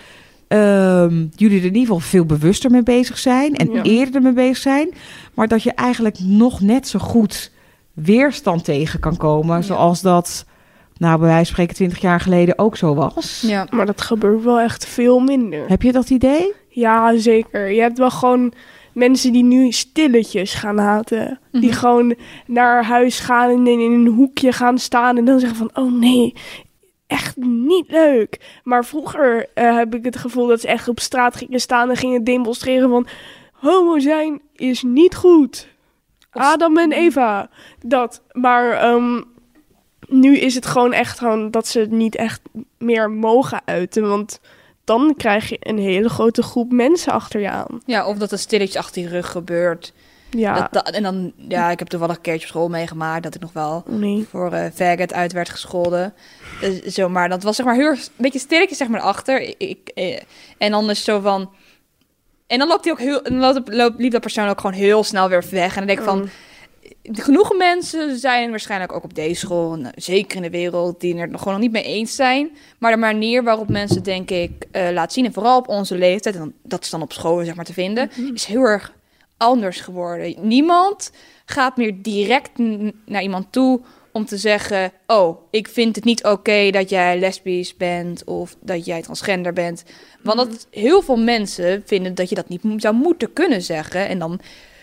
ehm, jullie er in ieder geval veel bewuster mee bezig zijn. En Ja. eerder mee bezig zijn. Maar dat je eigenlijk nog net zo goed weerstand tegen kan komen. Ja. Zoals dat, nou bij wijze van spreken, 20 jaar geleden ook zo was. Ja. Maar dat gebeurt wel echt veel minder. Heb je dat idee? Ja, zeker. Je hebt wel gewoon mensen die nu stilletjes gaan haten. Die Mhm. gewoon naar huis gaan en in een hoekje gaan staan en dan zeggen van, oh nee, echt niet leuk. Maar vroeger eh, heb ik het gevoel dat ze echt op straat gingen staan en gingen demonstreren van, homo zijn is niet goed. Adam en Eva, dat. Maar ehm, nu is het gewoon echt gewoon dat ze het niet echt meer mogen uiten, want dan krijg je een hele grote groep mensen achter je aan. ja, of dat het stilletje achter je rug gebeurt. Ja, Dat, dat- en dan, ja, ik heb toevallig een keertje op school meegemaakt dat ik nog wel nee. voor eh faggot uit werd gescholden. Eh, zo, maar dat was zeg maar heel een beetje stilletjes zeg maar achter. Ik, ik, eh, en dan is zo van... En dan loopt hij ook heel, dan loopt, loopt, liep dat persoon ook gewoon heel snel weer weg. En dan denk ik van, Mm. Genoeg mensen zijn waarschijnlijk ook op deze school, en, eh, zeker in de wereld, die er nog gewoon nog niet mee eens zijn. Maar de manier waarop mensen, denk ik, eh laat zien, en vooral op onze leeftijd, en dat is dan op school zeg maar te vinden, is heel erg anders geworden. Niemand gaat meer direct naar iemand toe om te zeggen: Oh, ik vind het niet oké dat jij lesbisch bent of dat jij transgender bent. Want dat heel veel mensen vinden dat je dat niet zou moeten kunnen zeggen. En dan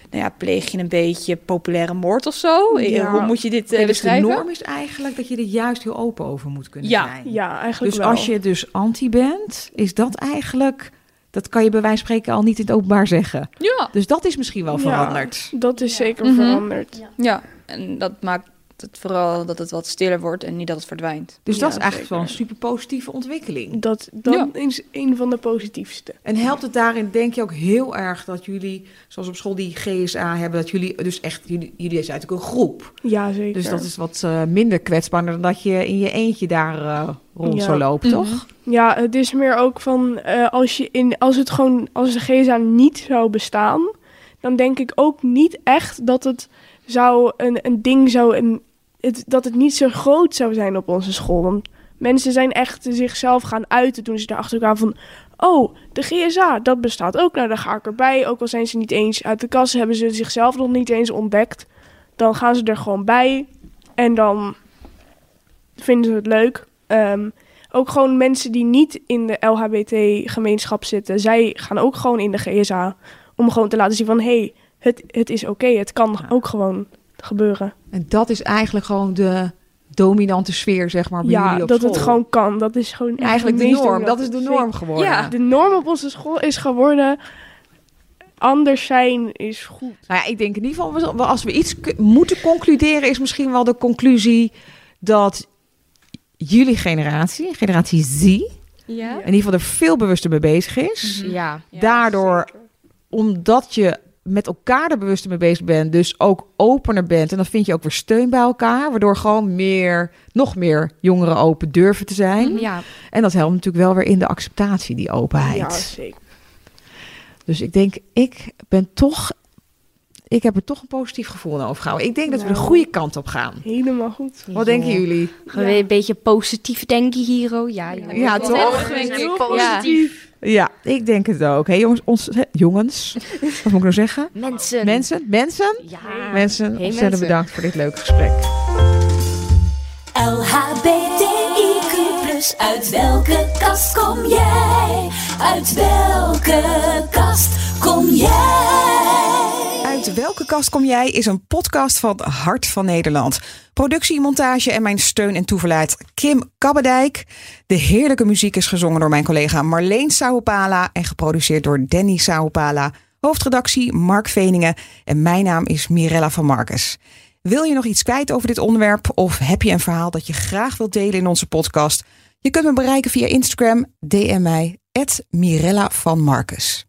nou ja, pleeg je een beetje populaire moord of zo. Eh, Ja. Hoe moet je dit eh, dus de beschrijven? norm is eigenlijk dat je er juist heel open over moet kunnen Ja. zijn. Ja, eigenlijk Dus wel. als je dus anti bent, is dat eigenlijk... Dat kan je bij wijze van spreken al niet in het openbaar zeggen. Ja, Dus dat is misschien wel Ja. veranderd. Dat is zeker Mhm. veranderd. ja, en dat maakt het vooral dat het wat stiller wordt en niet dat het verdwijnt. Dus dat is eigenlijk wel zeker. een super positieve ontwikkeling. Dat, dat Ja. is een van de positiefste. En helpt het daarin, denk je ook heel erg dat jullie, zoals op school die GSA hebben, dat jullie dus echt, jullie, jullie zijn natuurlijk een groep. Ja, zeker. Dus dat is wat eh, minder kwetsbaar dan dat je in je eentje daar eh, rond Ja. zou lopen, Mhm. toch? Ja, het is meer ook van eh, als je in als het gewoon als de GSA niet zou bestaan, dan denk ik ook niet echt dat het zou een, een ding zou een dat het niet zo groot zou zijn op onze school. Want mensen zijn echt zichzelf gaan uiten toen ze erachter kwamen van oh, de GSA, dat bestaat ook. Nou, dan ga ik erbij. Ook al zijn ze niet eens uit de kast, hebben ze zichzelf nog niet eens ontdekt. Dan gaan ze er gewoon bij. En dan vinden ze het leuk. Ehm, ook gewoon mensen die niet in de LHBT-gemeenschap zitten, zij gaan ook gewoon in de GSA. Om gewoon te laten zien van, hé, hey, het, het is oké, het kan Ja. ook gewoon gebeuren. En dat is eigenlijk gewoon de dominante sfeer, zeg maar, bij ja, jullie op dat school. het gewoon kan. Dat is gewoon Eigenlijk de norm, dat is de norm geworden. Ja. De norm op onze school is geworden, anders zijn is goed. Nou ja, ik denk in ieder geval, we- als we iets moeten concluderen, is misschien wel de conclusie dat jullie generatie, generatie Z, in Ja. ieder geval er veel bewuster mee bezig is. Mhm. Ja. Daardoor, omdat je met elkaar er bewuster mee bezig bent, dus ook opener bent. En dan vind je ook weer steun bij elkaar, waardoor gewoon meer, nog meer jongeren open durven te zijn. Ja. En dat helpt natuurlijk wel weer in de acceptatie, die openheid. Ja, zeker. Dus ik denk, ik ben toch, ik heb er toch een positief gevoel aan overgehouden. Ik denk dat we de Nou. goede kant op gaan. Helemaal goed. Wat denken jullie? We een beetje positief denken hier, oh? Ja, ja. Ja, toch? Ja. positief. Ja, ik denk het ook. Hé jongens, ons, hè, jongens, (laughs) wat moet ik nou zeggen? Mensen. Mensen, mensen, Ja. mensen, Hey, ontzettend mensen. bedankt voor dit leuke gesprek. LHBTIQ+, uit welke kast kom jij? Uit welke kast kom jij? Uit welke kast kom jij is een podcast van Hart van Nederland. Productie, montage en mijn steun en toeverlaat Kim Kabbedijk. De heerlijke muziek is gezongen door mijn collega Marleen Sauwpala en geproduceerd door Danny Sauwpala. Hoofdredactie Mark Veningen en mijn naam is Mirella van Marcus. Wil je nog iets kwijt over dit onderwerp of heb je een verhaal dat je graag wilt delen in onze podcast? Je kunt me bereiken via Instagram, DM mij, Mirella van Marcus.